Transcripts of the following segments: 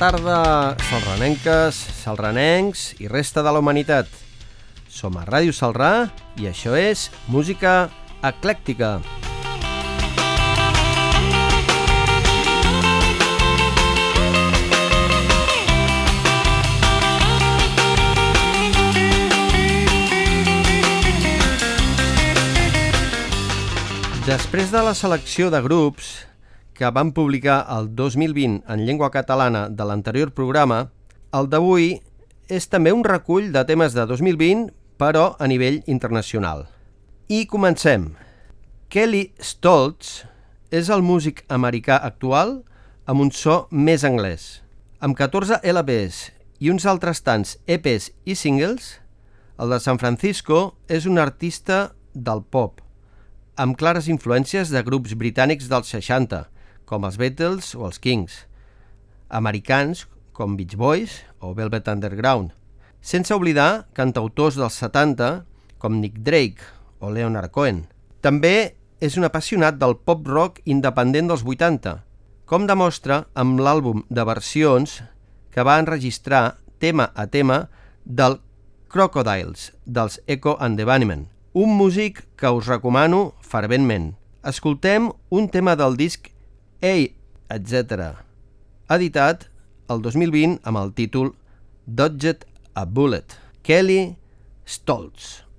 Tarda, salranenques, salranencs i resta de la humanitat. Som a Ràdio Salrà i això és Música Eclèctica. Després de la selecció de grups que van publicar el 2020 en llengua catalana de l'anterior programa, el d'avui és també un recull de temes de 2020, però a nivell internacional. I comencem. Kelly Stoltz és el músic americà actual amb un so més anglès. Amb 14 LPs i uns altres tants EPs i singles, el de San Francisco és un artista del pop, amb clares influències de grups britànics dels 60, com els Beatles o els Kings, americans com Beach Boys o Velvet Underground, sense oblidar cantautors dels 70 com Nick Drake o Leonard Cohen. També és un apassionat del pop-rock independent dels 80, com demostra amb l'àlbum de versions que va enregistrar tema a tema del Crocodiles, dels Echo and the Bunnymen, un músic que us recomano ferventment. Escoltem un tema del disc Ei, etc. Editat el 2020 amb el títol Dodged a Bullet. Kelly Stoltz.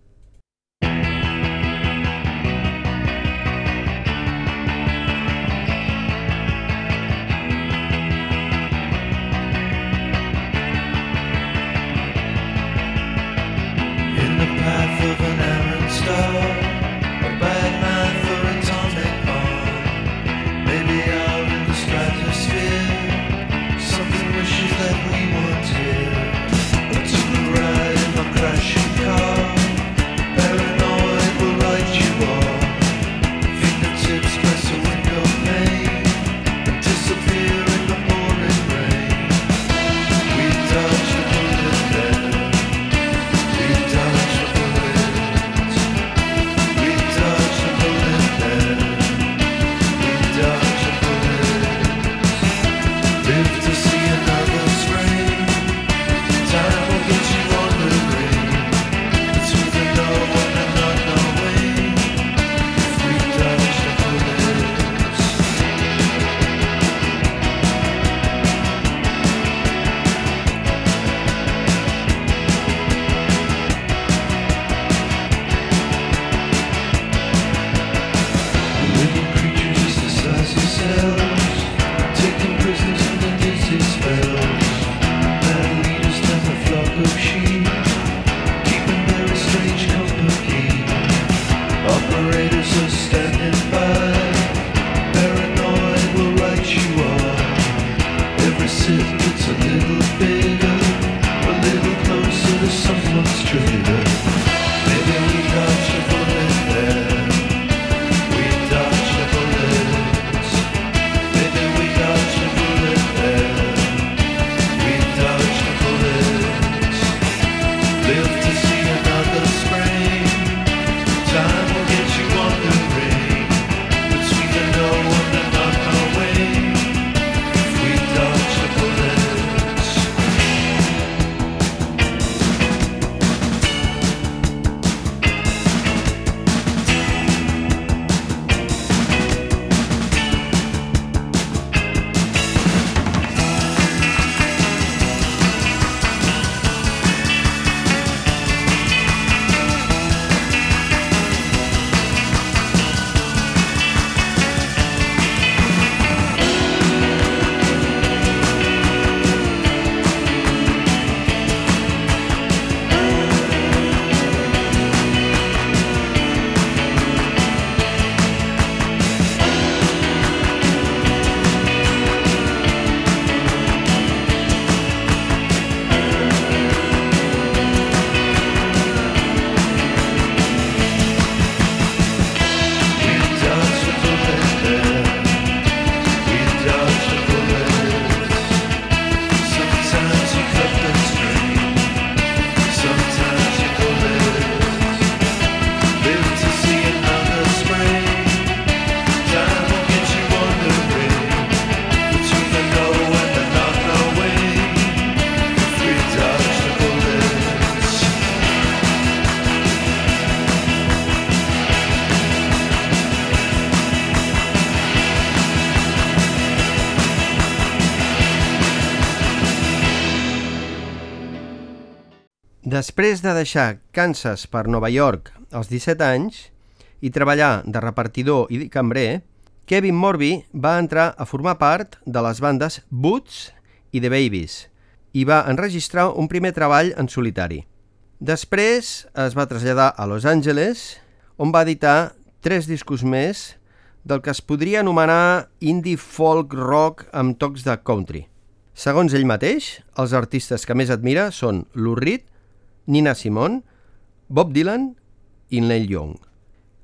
Deixar Kansas per Nova York als 17 anys i treballar de repartidor i cambrer, Kevin Morby va entrar a formar part de les bandes Boots i The Babies i va enregistrar un primer treball en solitari. Després es va traslladar a Los Angeles, on va editar tres discos més del que es podria anomenar indie folk rock amb tocs de country. Segons ell mateix, els artistes que més admira són Lou Reed, Nina Simone, Bob Dylan i Neil Young.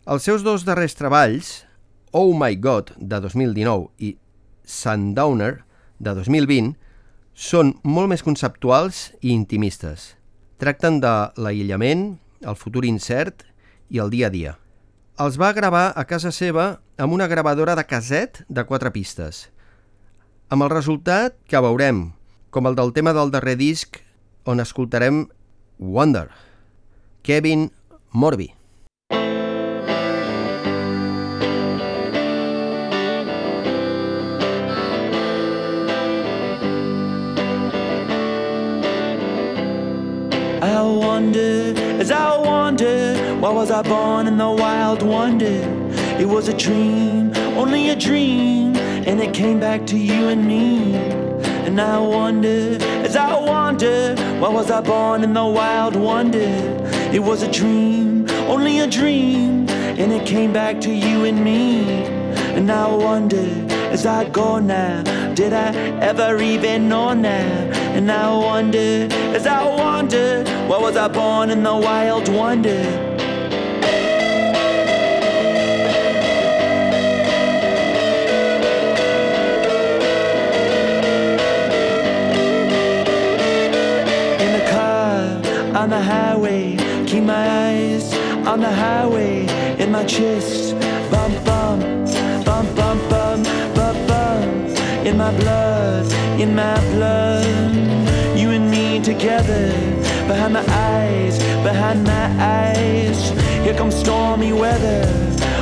Els seus dos darrers treballs, Oh My God, de 2019, i Sundowner, de 2020, són molt més conceptuals i intimistes. Tracten de l'aïllament, el futur incert i el dia a dia. Els va gravar a casa seva amb una gravadora de caset de quatre pistes, amb el resultat que veurem, com el del tema del darrer disc on escoltarem Wonder, Kevin Morby. I wonder, as I wonder, why was I born in the wild wonder? It was a dream, only a dream, and it came back to you and me. And I wonder, as I wonder, why was I born in the wild wonder? It was a dream, only a dream, and it came back to you and me. And I wonder, as I go now, did I ever even know now? And I wonder, as I wonder, why was I born in the wild wonder? On the highway. Keep my eyes on the highway in my chest. Bump, bump, bump, bump, bump, bump, bump. In my blood, in my blood. You and me together. Behind my eyes, behind my eyes. Here comes stormy weather.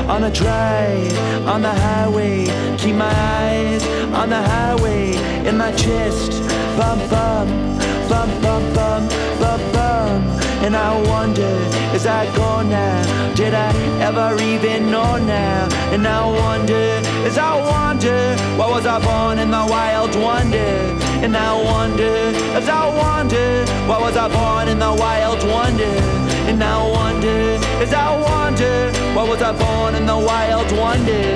On a drive, on the highway. Keep my eyes on the highway in my chest. Bum bum bum bum bum and I wonder as I go now? Did I ever even know now? And I wonder as I wonder why was I born in the wild wonder? And I wonder as I wonder why was I born in the wild wonder? And I wonder as I wonder why was I born in the wild wonder?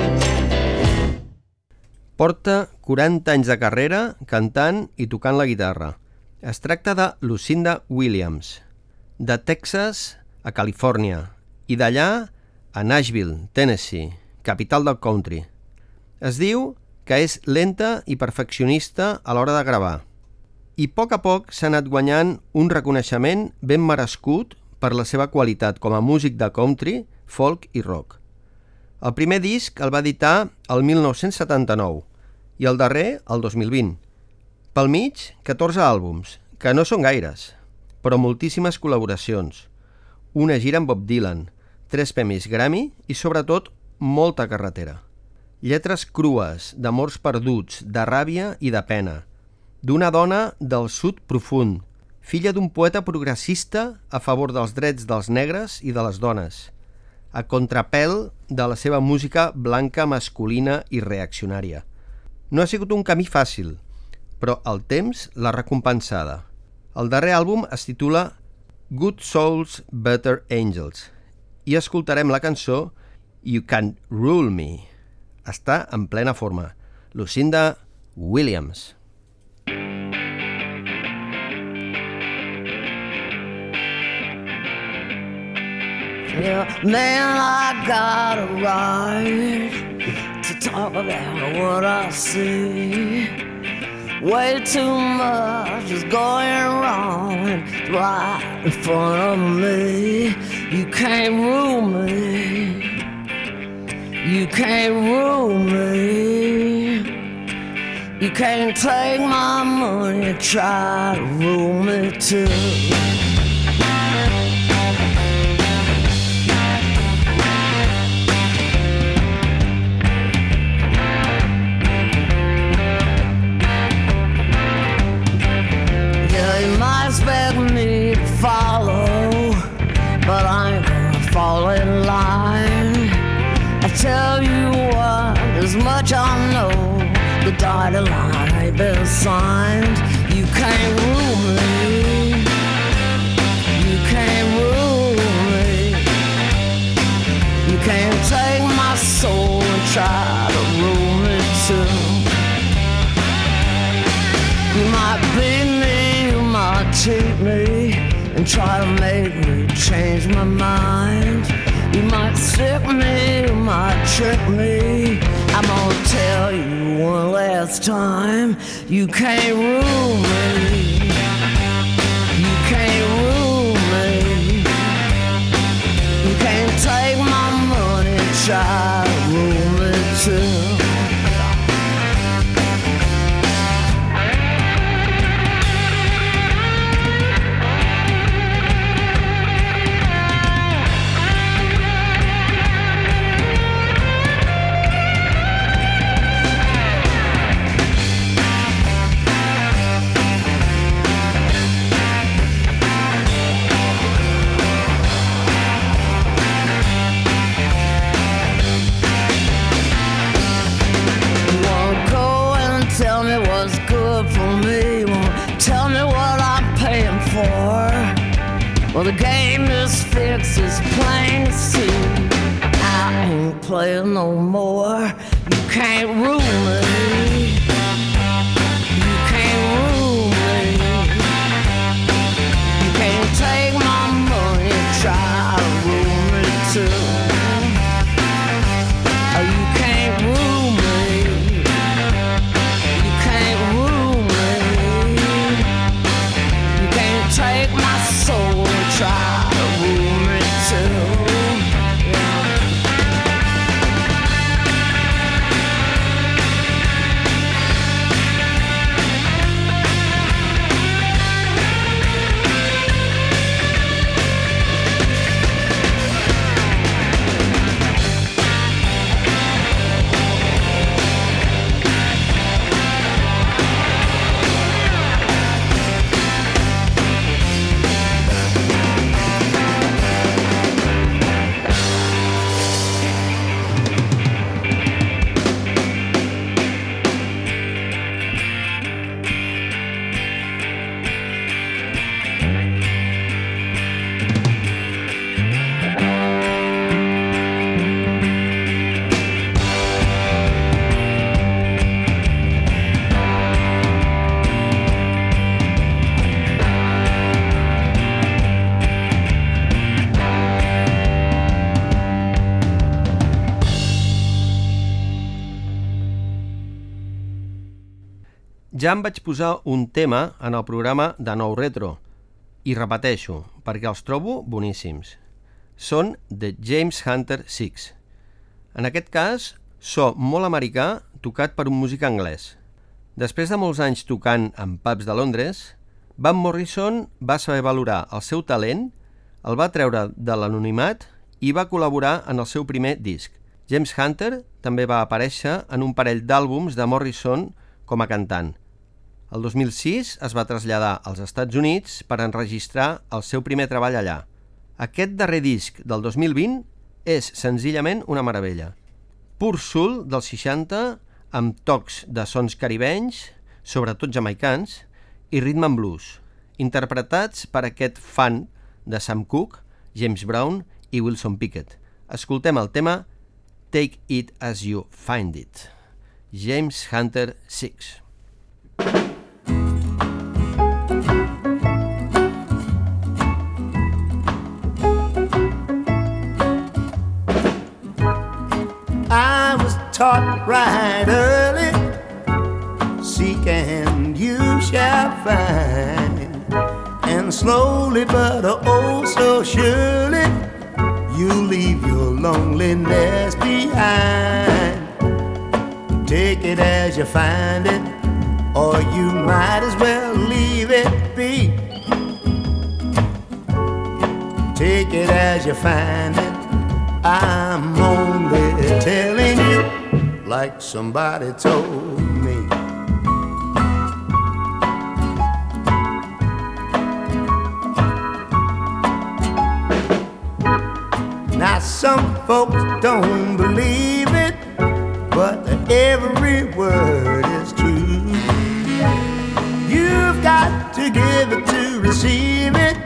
Porta 40 anys de carrera cantant i tocant la guitarra. Es tracta de Lucinda Williams, de Texas a Califòrnia i d'allà a Nashville, Tennessee, capital del country. Es diu que és lenta i perfeccionista a l'hora de gravar. I a poc a poc s'ha anat guanyant un reconeixement ben merescut per la seva qualitat com a músic de country, folk i rock. El primer disc el va editar el 1979 i el darrer el 2020. Pel mig, 14 àlbums, que no són gaires, però moltíssimes col·laboracions, una gira amb Bob Dylan, tres premis Grammy i, sobretot, molta carretera. Lletres crues, d'amors perduts, de ràbia i de pena, d'una dona del sud profund, filla d'un poeta progressista a favor dels drets dels negres i de les dones, a contrapèl de la seva música blanca masculina i reaccionària. No ha sigut un camí fàcil, però el temps l'ha recompensada. El darrer àlbum es titula Good Souls, Better Angels i escoltarem la cançó You Can Rule Me. Està en plena forma. Lucinda Williams. Yeah, man, I got a right to talk about what I see. Way too much is going wrong right in front of me. You can't rule me. You can't rule me. You can't take my money, and try to rule me too. You might expect me to follow, but I ain't gonna fall in line. I tell you what, as much I know, the dotted line ain't been signed. You can't rule me. You can't rule me. You can't take my soul and try to rule me too. You might might cheat me, and try to make me change my mind. You might stick me, you might trick me. I'm gonna tell you one last time, you can't rule me. You can't rule me. You can't take my money, try is it's plain to see. I ain't playing no more. You can't Ja em vaig posar un tema en el programa de Nou Retro i repeteixo, perquè els trobo boníssims. Són The James Hunter 6. En aquest cas, so molt americà tocat per un músic anglès. Després de molts anys tocant en pubs de Londres, Van Morrison va saber valorar el seu talent, el va treure de l'anonimat i va col·laborar en el seu primer disc. James Hunter també va aparèixer en un parell d'àlbums de Morrison com a cantant. El 2006 es va traslladar als Estats Units per enregistrar el seu primer treball allà. Aquest darrer disc del 2020 és senzillament una meravella. Pur soul dels 60 amb tocs de sons caribenys, sobretot jamaicans, i rhythm and blues, interpretats per aquest fan de Sam Cooke, James Brown i Wilson Pickett. Escoltem el tema Take It As You Find It. James Hunter 6. Taught right early. Seek and you shall find And slowly but oh so surely You leave your loneliness behind. Take it as you find it Or you might as well leave it be. Take it as you find it. I'm you like somebody told me. Now, some folks don't believe it, but every word is true. You've got to give it to receive it,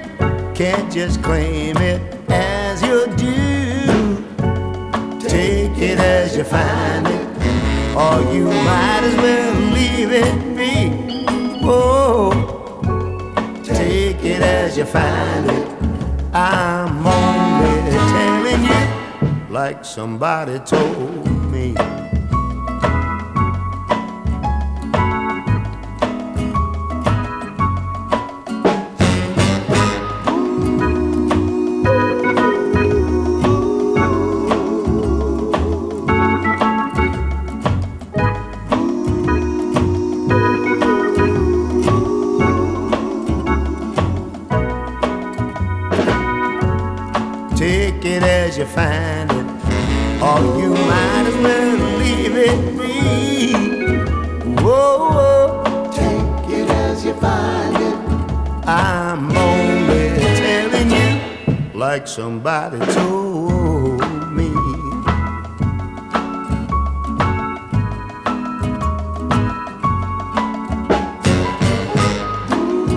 can't just claim it as your due. Take it as you find it or you might as well leave it be. Oh, take it as you find it. I'm only telling you like somebody told find it, or you might as well leave it be. Whoa, take it as you find it. I'm only telling you like somebody told me.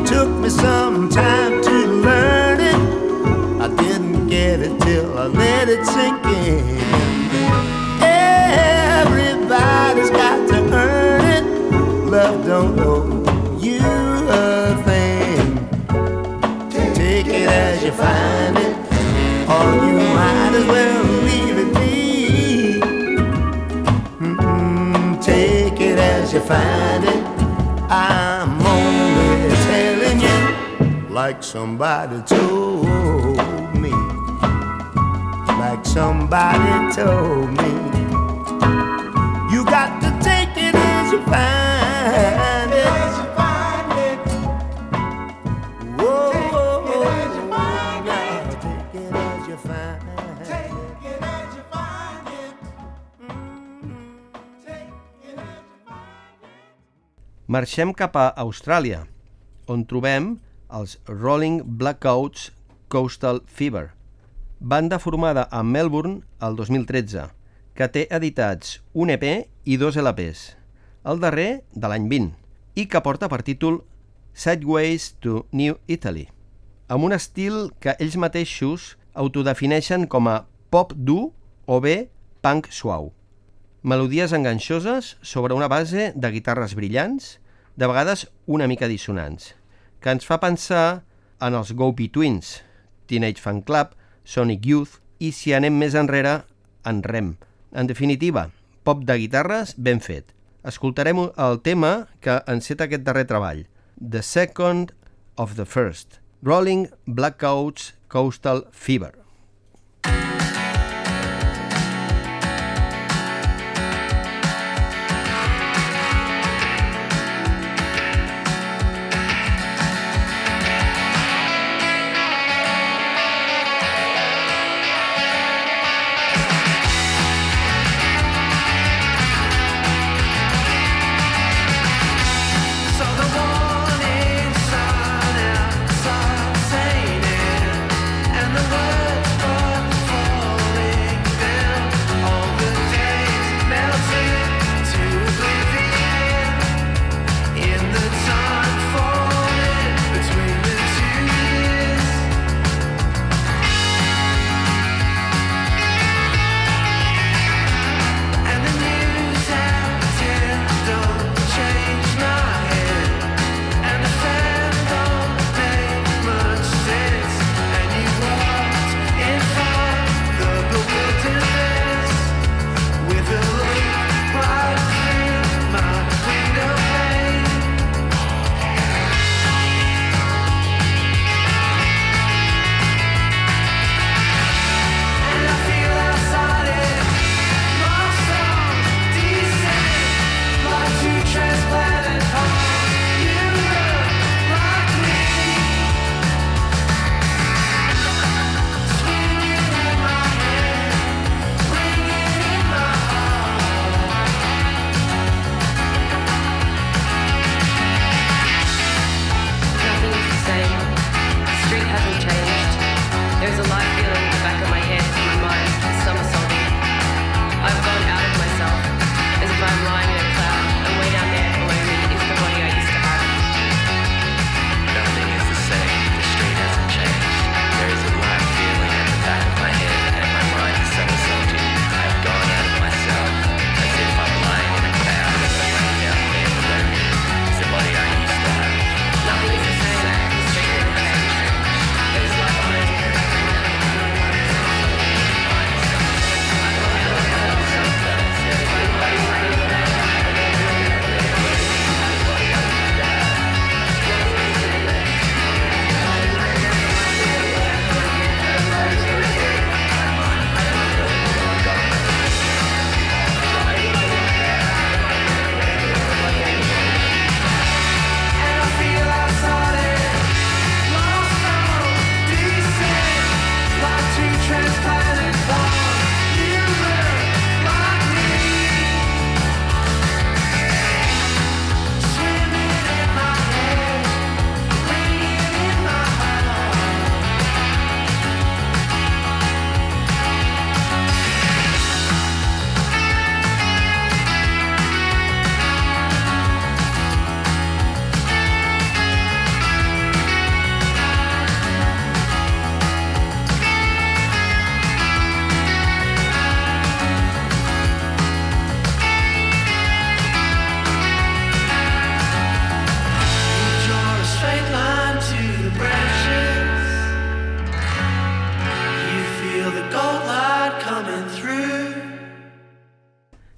Took me some time to didn't it till I let it sink in. Everybody's got to earn it. Love don't owe you a thing. Take it as you find it, or you might as well leave it be. Mm-mm, take it as you find it. I'm only telling you like somebody told somebody told me. You got to take it as you find it. Whoa, now take it as you find it. Marxem cap a Austràlia, on trobem els Rolling Blackouts Coastal Fever, banda formada a Melbourne el 2013, que té editats un EP i dos LPs, el darrer de l'any 20, i que porta per títol Sideways to New Italy, amb un estil que ells mateixos autodefineixen com a pop dur o bé punk suau. Melodies enganxoses sobre una base de guitarres brillants, de vegades una mica dissonants, que ens fa pensar en els Go-Betweens, Teenage Fan Club, Sonic Youth i, si anem més enrere, en Rem. En definitiva, pop de guitarres ben fet. Escoltarem el tema que enceta aquest darrer treball, The Second of the First, Rolling Blackouts Coastal Fever.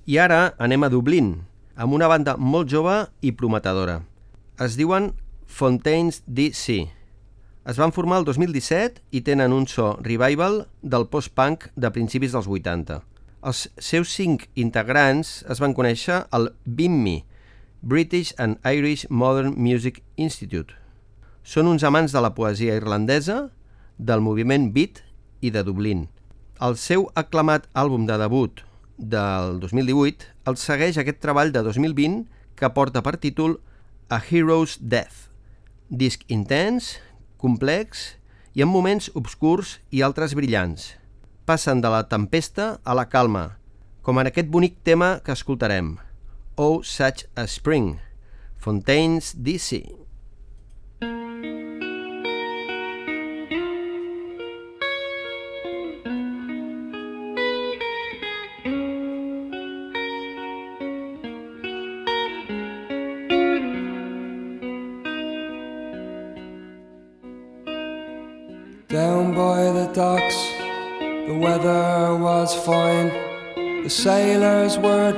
I ara anem a Dublín, amb una banda molt jove i prometedora. Es diuen Fontaines DC. Es van formar el 2017 i tenen un so revival del post-punk de principis dels 80. Els seus cinc integrants es van conèixer al BIMMI, British and Irish Modern Music Institute. Són uns amants de la poesia irlandesa, del moviment beat i de Dublín. El seu aclamat àlbum de debut del 2018 el segueix aquest treball de 2020 que porta per títol A Hero's Death. Disc intens, complex i amb moments obscurs i altres brillants. Passen de la tempesta a la calma, com en aquest bonic tema que escoltarem, Oh Such a Spring, Fontaines DC.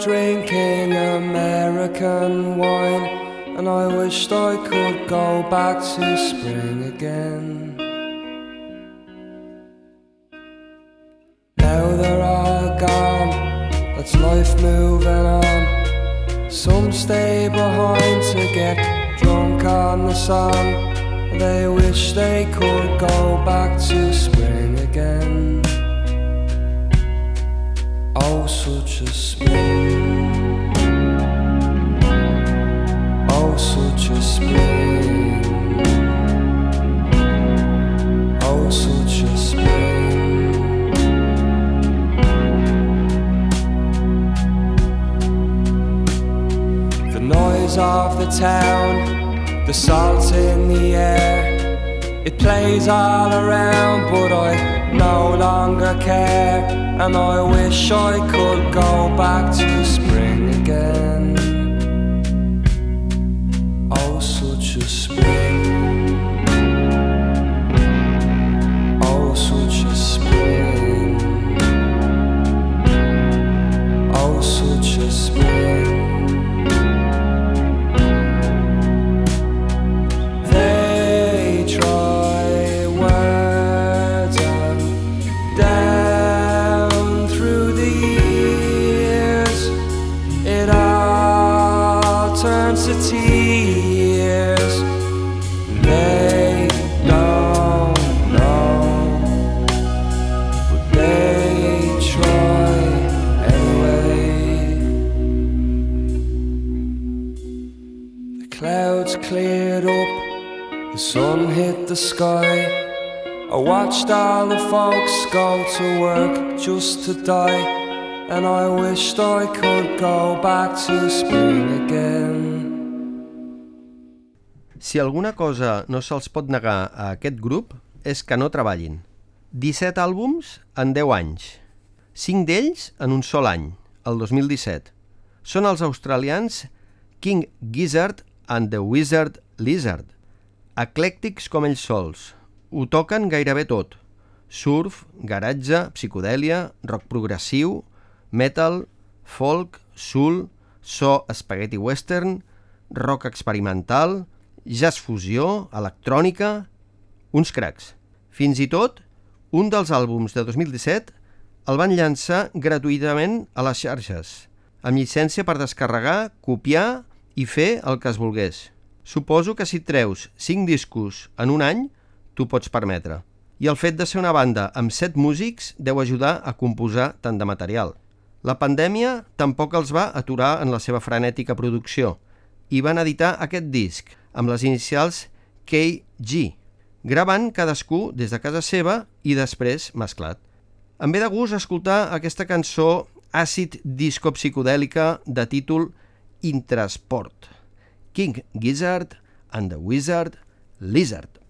Drinking American wine, and I wished I could go back to spring again. Now they're all gone, that's life moving on. Some stay behind to get drunk on the sun. They wish they could go back to spring again. All around, but I no longer care. And I wish I could go back to spring again. Watched all the folks go to work just to die, and I wished I could go back to spring again. Si alguna cosa no se'ls pot negar a aquest grup és que no treballin. 17 àlbums en 10 anys. 5 d'ells en un sol any, el 2017. Són els australians King Gizzard and the Wizard Lizard. Eclèctics com ells sols. Ho toquen gairebé tot. Surf, garatge, psicodèlia, rock progressiu, metal, folk, soul, so spaghetti western, rock experimental, jazz fusió, electrònica... Uns cracs. Fins i tot, un dels àlbums de 2017 el van llançar gratuïtament a les xarxes, amb llicència per descarregar, copiar i fer el que es volgués. Suposo que si treus 5 discos en un any, t'ho pots permetre. I el fet de ser una banda amb 7 músics deu ajudar a composar tant de material. La pandèmia tampoc els va aturar en la seva frenètica producció i van editar aquest disc amb les inicials KG, gravant cadascú des de casa seva i després mesclat. Em ve de gust escoltar aquesta cançó àcid disco psicodèlica de títol Intrasport. King Gizzard and the Wizard Lizard.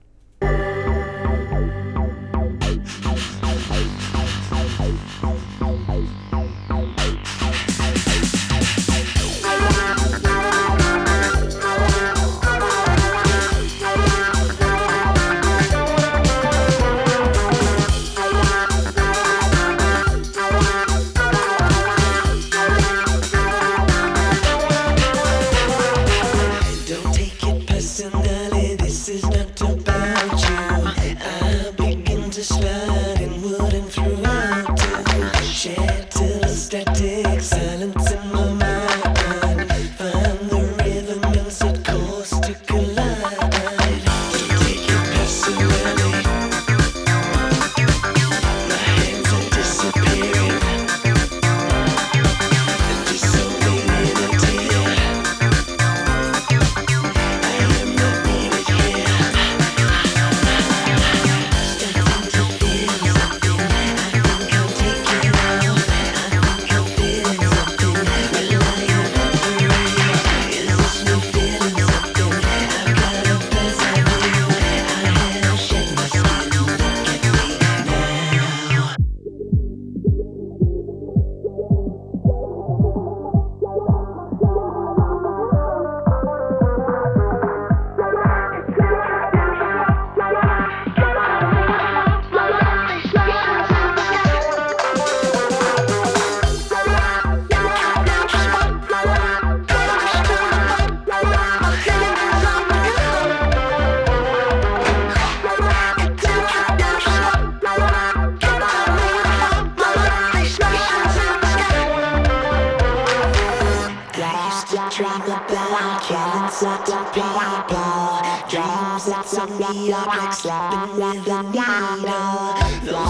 Those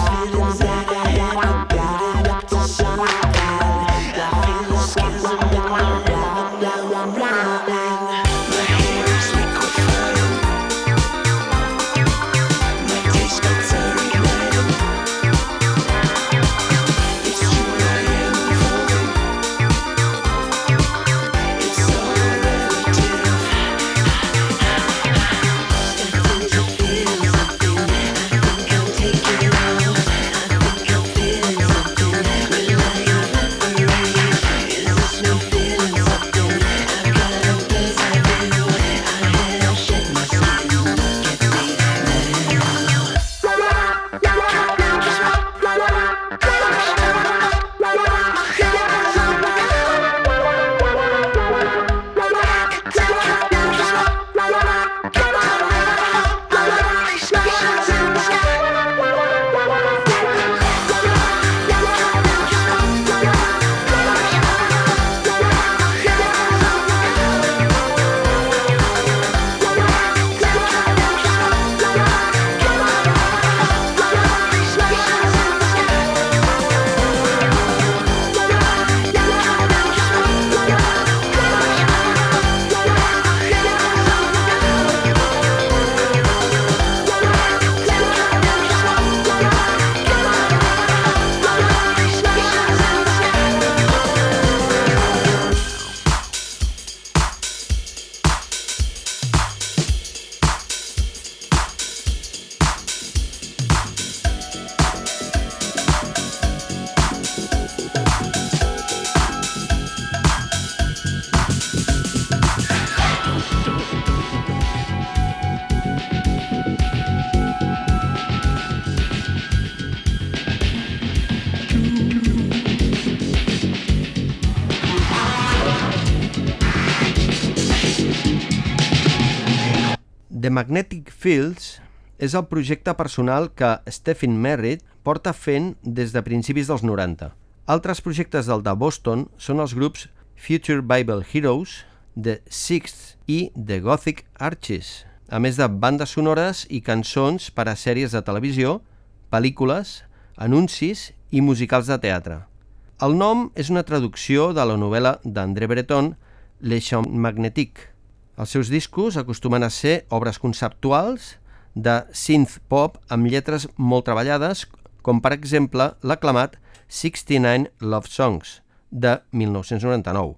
feelings that I had are building up to something. The Magnetic Fields és el projecte personal que Stephen Merritt porta fent des de principis dels 90. Altres projectes del de Boston són els grups Future Bible Heroes, The Sixth i The Gothic Arches, a més de bandes sonores i cançons per a sèries de televisió, pel·lícules, anuncis i musicals de teatre. El nom és una traducció de la novel·la d'André Breton, Les Champs Magnétiques. Els seus discos acostumen a ser obres conceptuals de synth pop amb lletres molt treballades, com per exemple l'aclamat 69 Love Songs de 1999,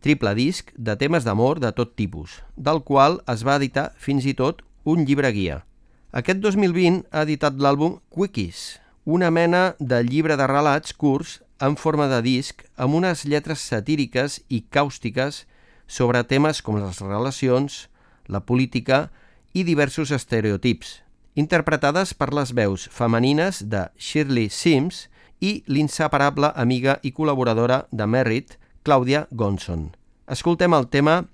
triple disc de temes d'amor de tot tipus, del qual es va editar fins i tot un llibre guia. Aquest 2020 ha editat l'àlbum Quickies, una mena de llibre de relats curts en forma de disc amb unes lletres satíriques i càustiques sobre temes com les relacions, la política i diversos estereotips, interpretades per les veus femenines de Shirley Sims i l'inseparable amiga i col·laboradora de Merritt, Claudia Gonson. Escoltem el tema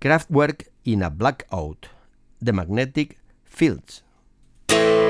Kraftwerk in a Blackout, The Magnetic Fields. You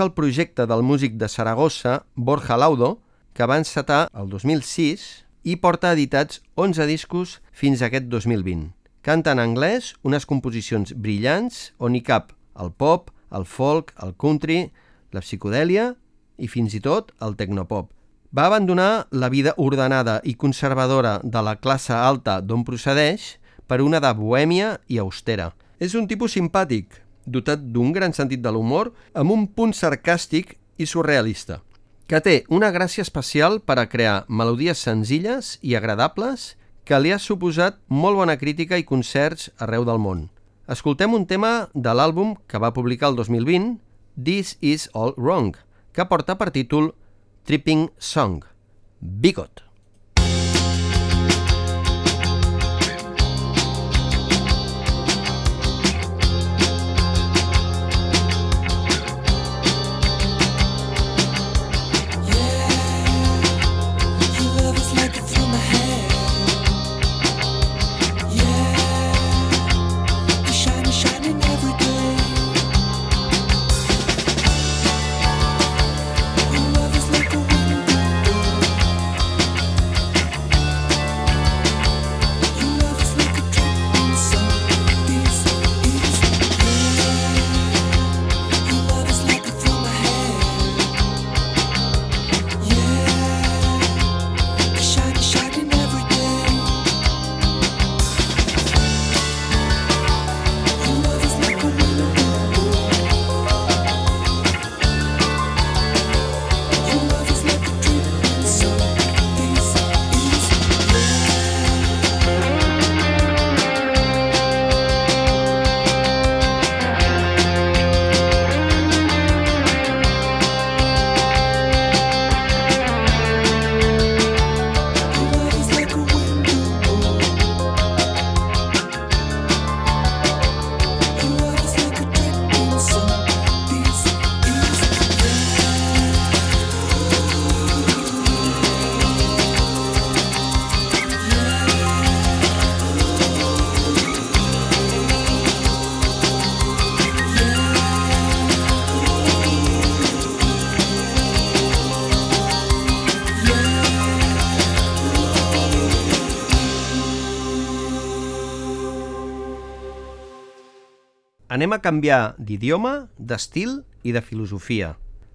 el projecte del músic de Saragossa, Borja Laudo, que va encetar el 2006 i porta editats 11 discos fins a aquest 2020. Canta en anglès unes composicions brillants on hi cap el pop, el folk, el country, la psicodèlia i fins i tot el tecnopop. Va abandonar la vida ordenada i conservadora de la classe alta d'on procedeix per una de bohèmia i austera. És un tipus simpàtic, dotat d'un gran sentit de l'humor, amb un punt sarcàstic i surrealista, que té una gràcia especial per a crear melodies senzilles i agradables que li ha suposat molt bona crítica i concerts arreu del món. Escoltem un tema de l'àlbum que va publicar el 2020, This Is All Wrong, que porta per títol Tripping Song, Bigot. Anem a canviar d'idioma, d'estil i de filosofia.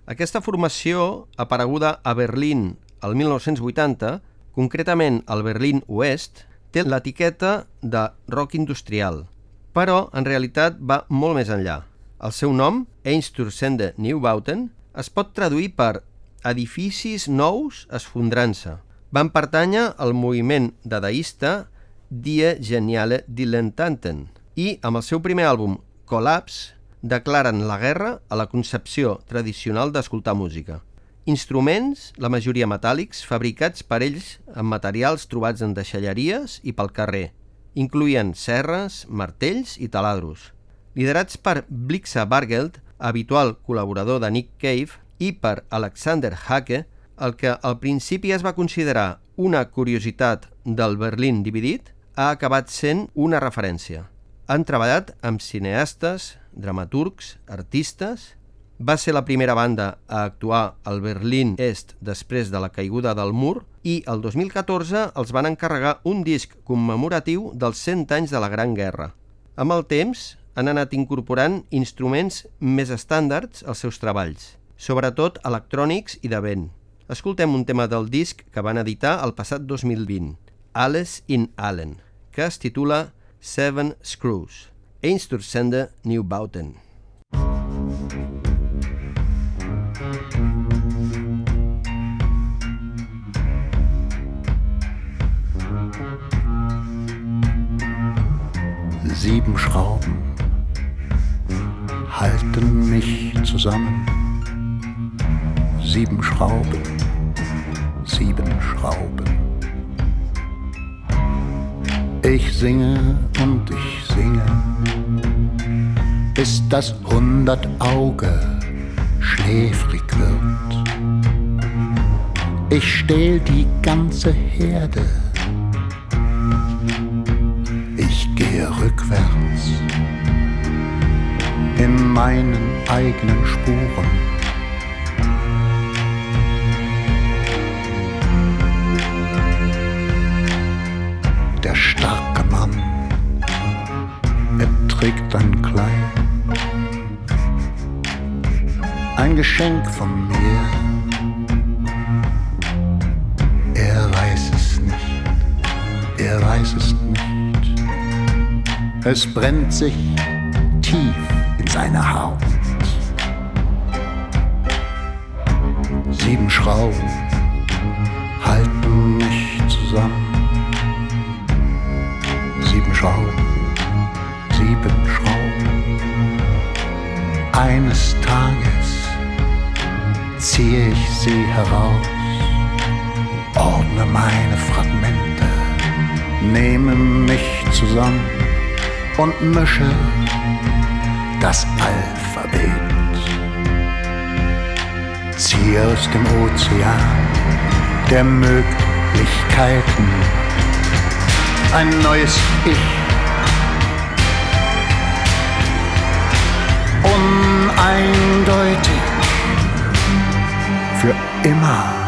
Aquesta formació, apareguda a Berlín el 1980, concretament al Berlín Oest, té l'etiqueta de rock industrial, però en realitat va molt més enllà. El seu nom, Einstürzende Neubauten, es pot traduir per edificis nous esfondrant-se. Van pertànyer al moviment dadaista Die Geniale Dilettanten i amb el seu primer àlbum, Collapse, declaren la guerra a la concepció tradicional d'escoltar música. Instruments, la majoria metàl·lics, fabricats per ells amb materials trobats en deixalleries i pel carrer. Incluïen serres, martells i taladros. Liderats per Blixa Bargeld, habitual col·laborador de Nick Cave, i per Alexander Hake, el que al principi es va considerar una curiositat del Berlín dividit, ha acabat sent una referència. Han treballat amb cineastes, dramaturgs, artistes... Va ser la primera banda a actuar al Berlín Est després de la caiguda del mur i el 2014 els van encarregar un disc commemoratiu dels 100 anys de la Gran Guerra. Amb el temps han anat incorporant instruments més estàndards als seus treballs, sobretot electrònics i de vent. Escoltem un tema del disc que van editar el passat 2020, Alles in Allen, que es titula Seven Screws, Einstürzende Neubauten. Sieben Schrauben halten mich zusammen. Sieben Schrauben, sieben Schrauben. Ich singe und ich singe, bis das hundert Auge schläfrig wird. Ich stehl die ganze Herde. Ich gehe rückwärts. in meinen eigenen Spuren. Geschenk von mir. Er weiß es nicht, er weiß es nicht. Es brennt sich tief in seine Haut. Sieben Schrauben und mische das Alphabet. Ziehe aus dem Ozean der Möglichkeiten ein neues Ich. Uneindeutig, für immer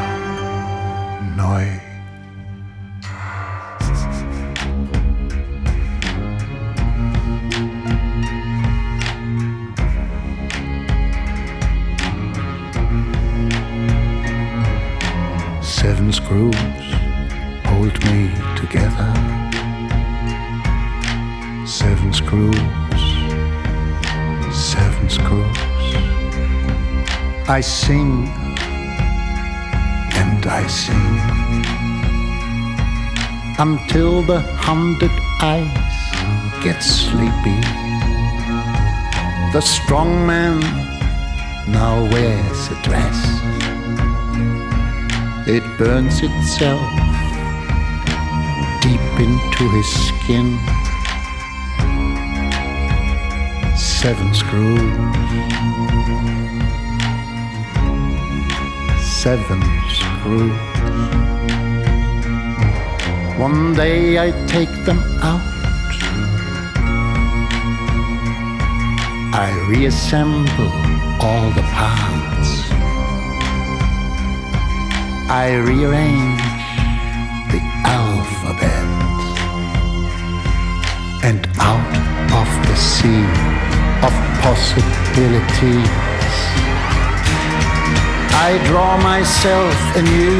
sing and I sing until the hundred eyes get sleepy. The strong man now wears a dress. It burns itself deep into his skin. Seven screws. Seven screws. One day I take them out. I reassemble all the parts. I rearrange the alphabet. And out of the sea of possibilities, I draw myself anew,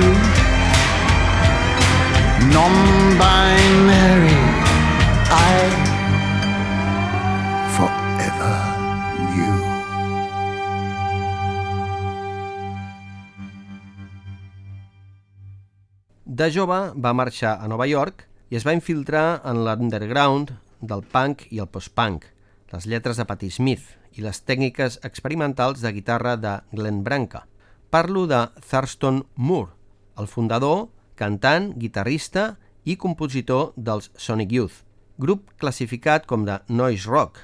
non binary. I forever knew. De jove va marxar a Nova York i es va infiltrar en l'underground del punk i el post-punk, les lletres de Patti Smith i les tècniques experimentals de guitarra de Glenn Branca. Parlo de Thurston Moore, el fundador, cantant, guitarrista i compositor dels Sonic Youth, grup classificat com de noise rock,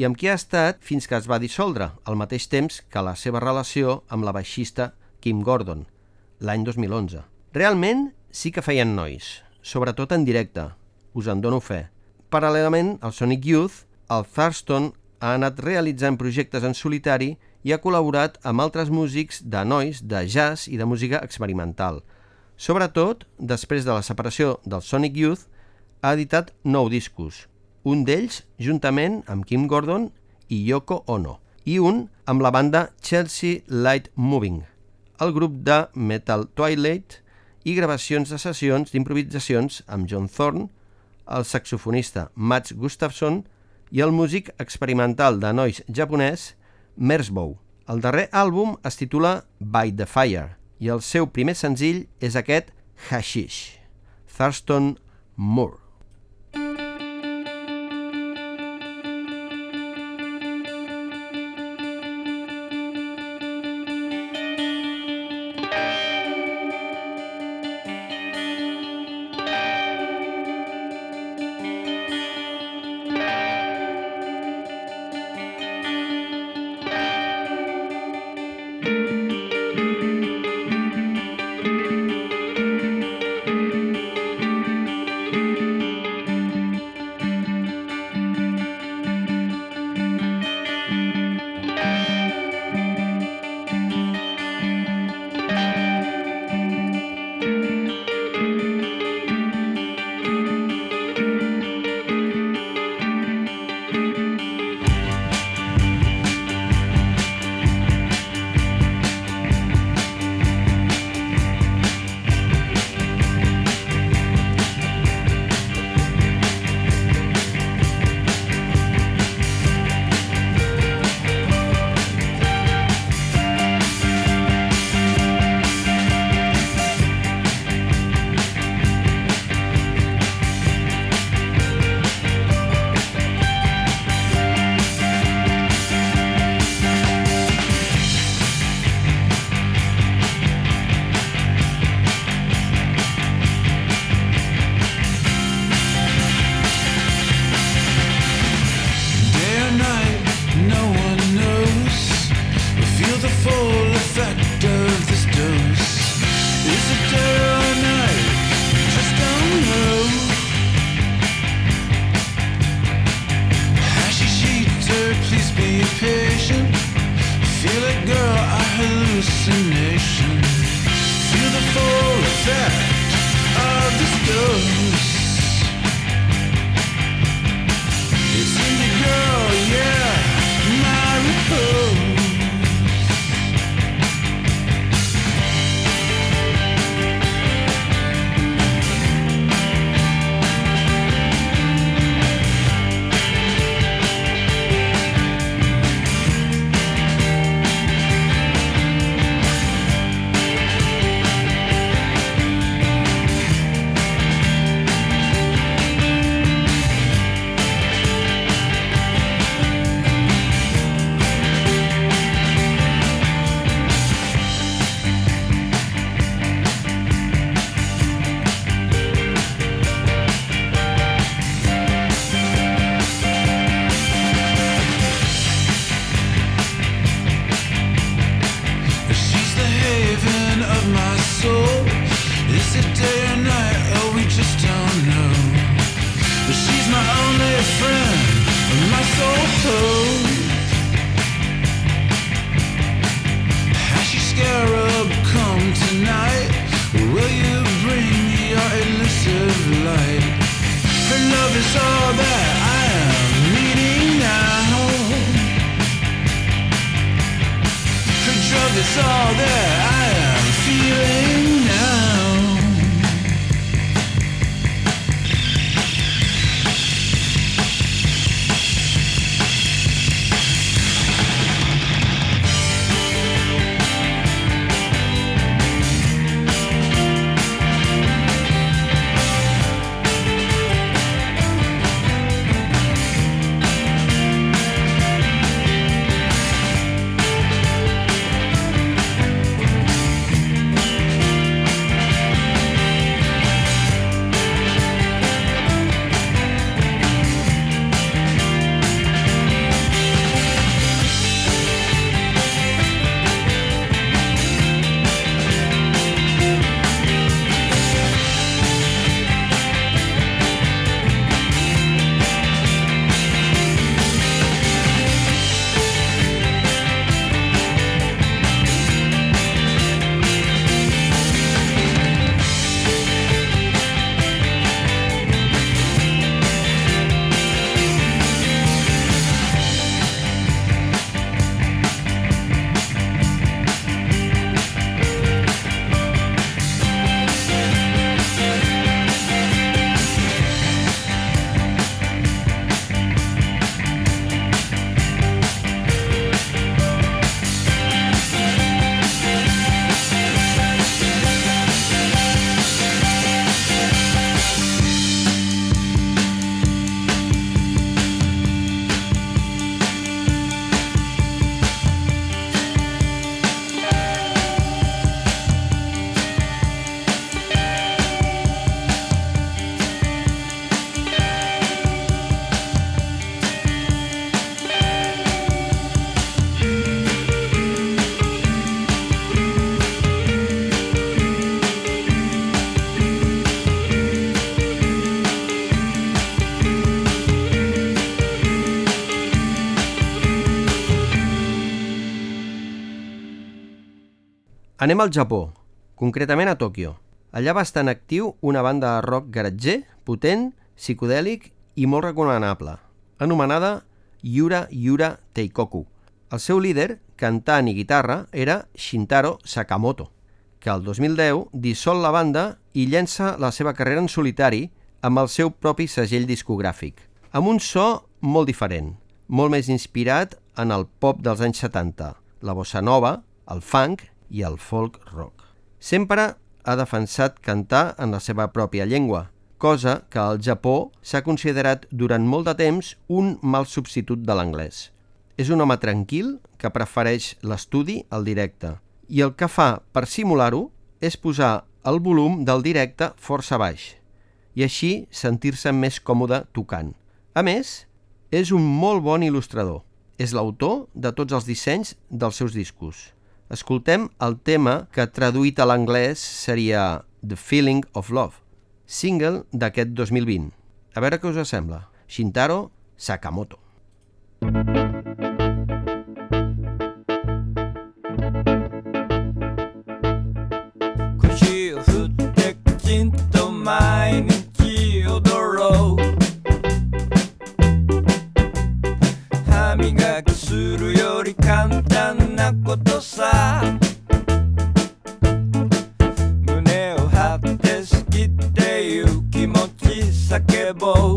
i amb qui ha estat fins que es va dissoldre, al mateix temps que la seva relació amb la baixista Kim Gordon, l'any 2011. Realment sí que feien nois, sobretot en directe, us en dono fe. Paral·lelament al Sonic Youth, el Thurston ha anat realitzant projectes en solitari i ha col·laborat amb altres músics de nois, de jazz i de música experimental. Sobretot, després de la separació del Sonic Youth, ha editat nou discos, un d'ells juntament amb Kim Gordon i Yoko Ono, i un amb la banda Chelsea Light Moving, el grup de Metal Twilight i gravacions de sessions d'improvisacions amb John Thorne, el saxofonista Mats Gustafsson i el músic experimental de nois japonès Mersbow. El darrer àlbum es titula By the Fire i el seu primer senzill és aquest Hashish, Thurston Moore. Anem al Japó, concretament a Tòquio. Allà va estar en actiu una banda de rock garatger, potent, psicodèlic i molt recomanable, anomenada Yura Yura Teikoku. El seu líder, cantant i guitarra, era Shintaro Sakamoto, que el 2010 dissol la banda i llença la seva carrera en solitari amb el seu propi segell discogràfic, amb un so molt diferent, molt més inspirat en el pop dels anys 70, la bossa nova, el funk i el folk rock. Sempre ha defensat cantar en la seva pròpia llengua, cosa que al Japó s'ha considerat durant molt de temps un mal substitut de l'anglès. És un home tranquil que prefereix l'estudi al directe i el que fa per simular-ho és posar el volum del directe força baix i així sentir-se més còmode tocant. A més, és un molt bon il·lustrador. És l'autor de tots els dissenys dels seus discos. Escoltem el tema que traduït a l'anglès seria The Feeling of Love, single d'aquest 2020. A veure què us sembla. Shintaro Sakamoto. 腰をさ。胸を張って好きっていう気持ち叫ぼう。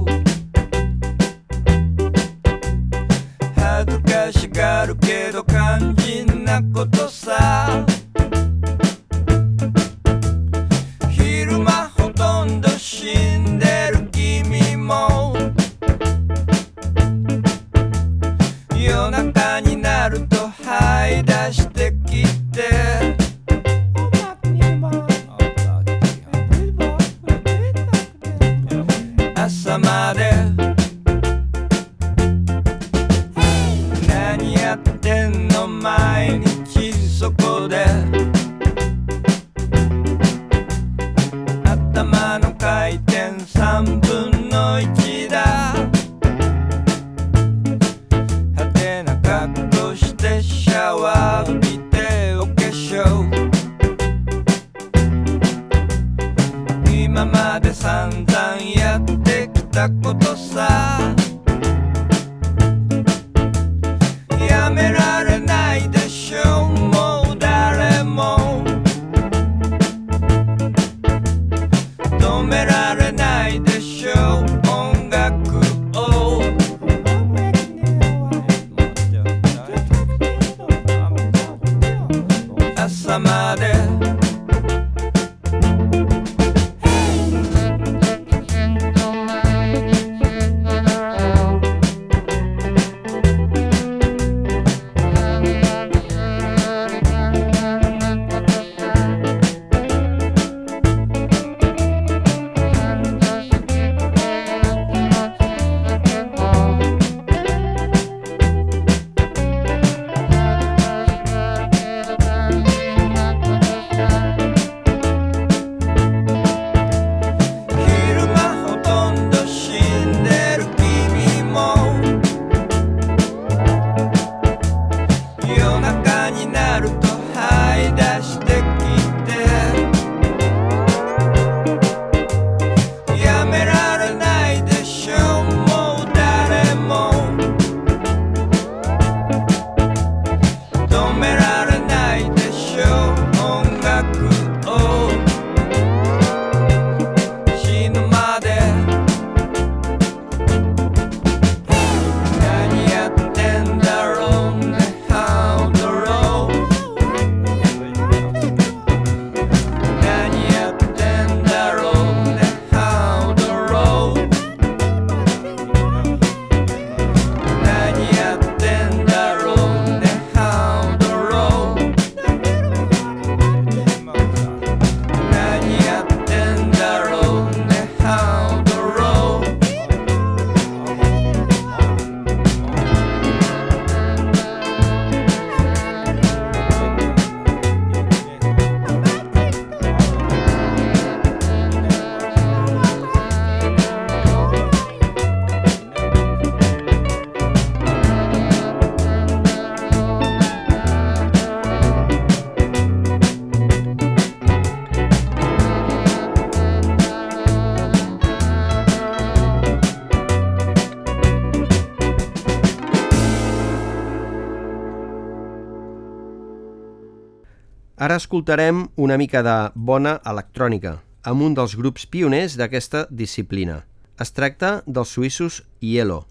Ara escoltarem una mica de bona electrònica, amb un dels grups pioners d'aquesta disciplina. Es tracta dels suïssos Yellow,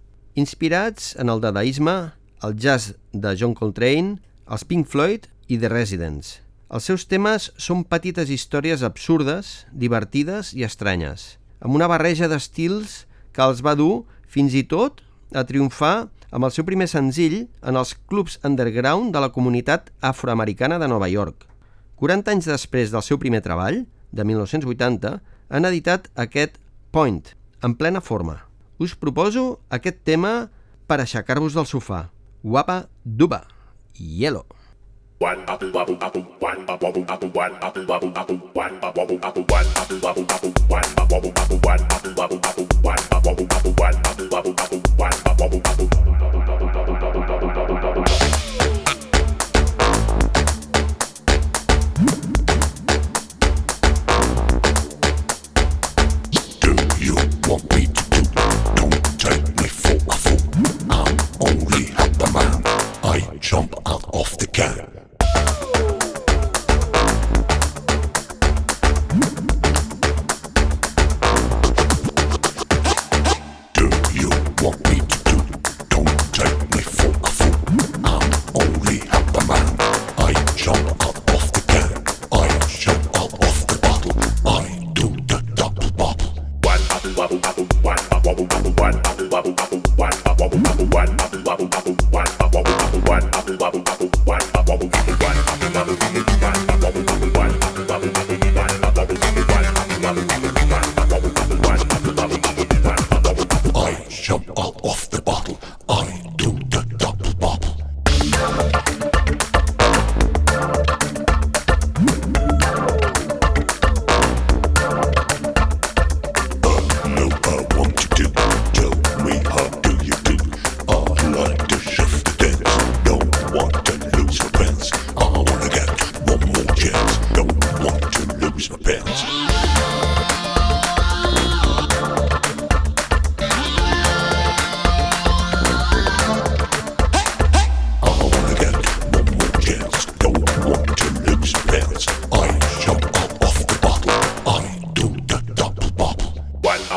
inspirats en el dadaisme, el jazz de John Coltrane, els Pink Floyd i The Residents. Els seus temes són petites històries absurdes, divertides i estranyes, amb una barreja d'estils que els va dur fins i tot a triomfar amb el seu primer senzill en els clubs underground de la comunitat afroamericana de Nova York. 40 anys després del seu primer treball, de 1980, han editat aquest Point, en plena forma. Us proposo aquest tema per aixecar-vos del sofà. Guapa Duba, Yellow. do jump out of the can.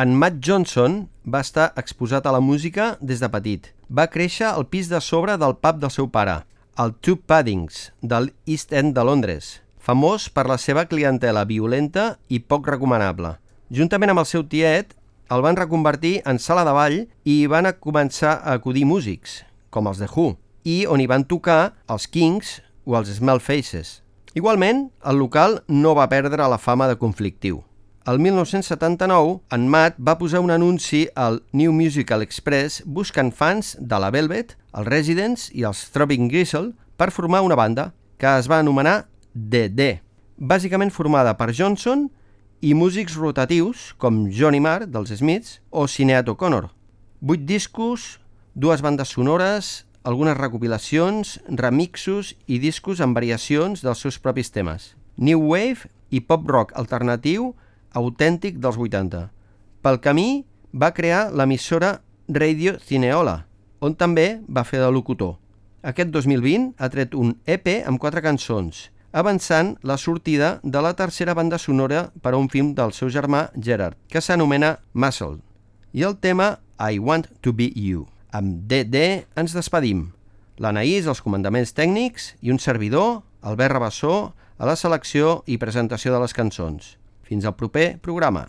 En Matt Johnson va estar exposat a la música des de petit. Va créixer al pis de sobre del pub del seu pare, el Two Paddings, del East End de Londres, famós per la seva clientela violenta i poc recomanable. Juntament amb el seu tiet, el van reconvertir en sala de ball i van a començar a acudir músics, com els The Who, i on hi van tocar els Kings o els Smell Faces. Igualment, el local no va perdre la fama de conflictiu. El 1979, en Matt va posar un anunci al New Musical Express buscant fans de la Velvet, els Residents i els Throbbing Gristle per formar una banda que es va anomenar DD, bàsicament formada per Johnson i músics rotatius com Johnny Marr dels Smiths o Sinead O'Connor. Vuit discos, dues bandes sonores, algunes recopilacions, remixos i discos amb variacions dels seus propis temes. New Wave i pop rock alternatiu autèntic dels 80. Pel camí va crear l'emissora Radio Cineola, on també va fer de locutor. Aquest 2020 ha tret un EP amb quatre cançons, avançant la sortida de la tercera banda sonora per a un film del seu germà Gerard, que s'anomena Muscle, i el tema I Want to Be You. Amb DD ens despedim. L'Anaïs, els comandaments tècnics i un servidor, Albert Rabassó, a la selecció i presentació de les cançons. Fins al proper programa.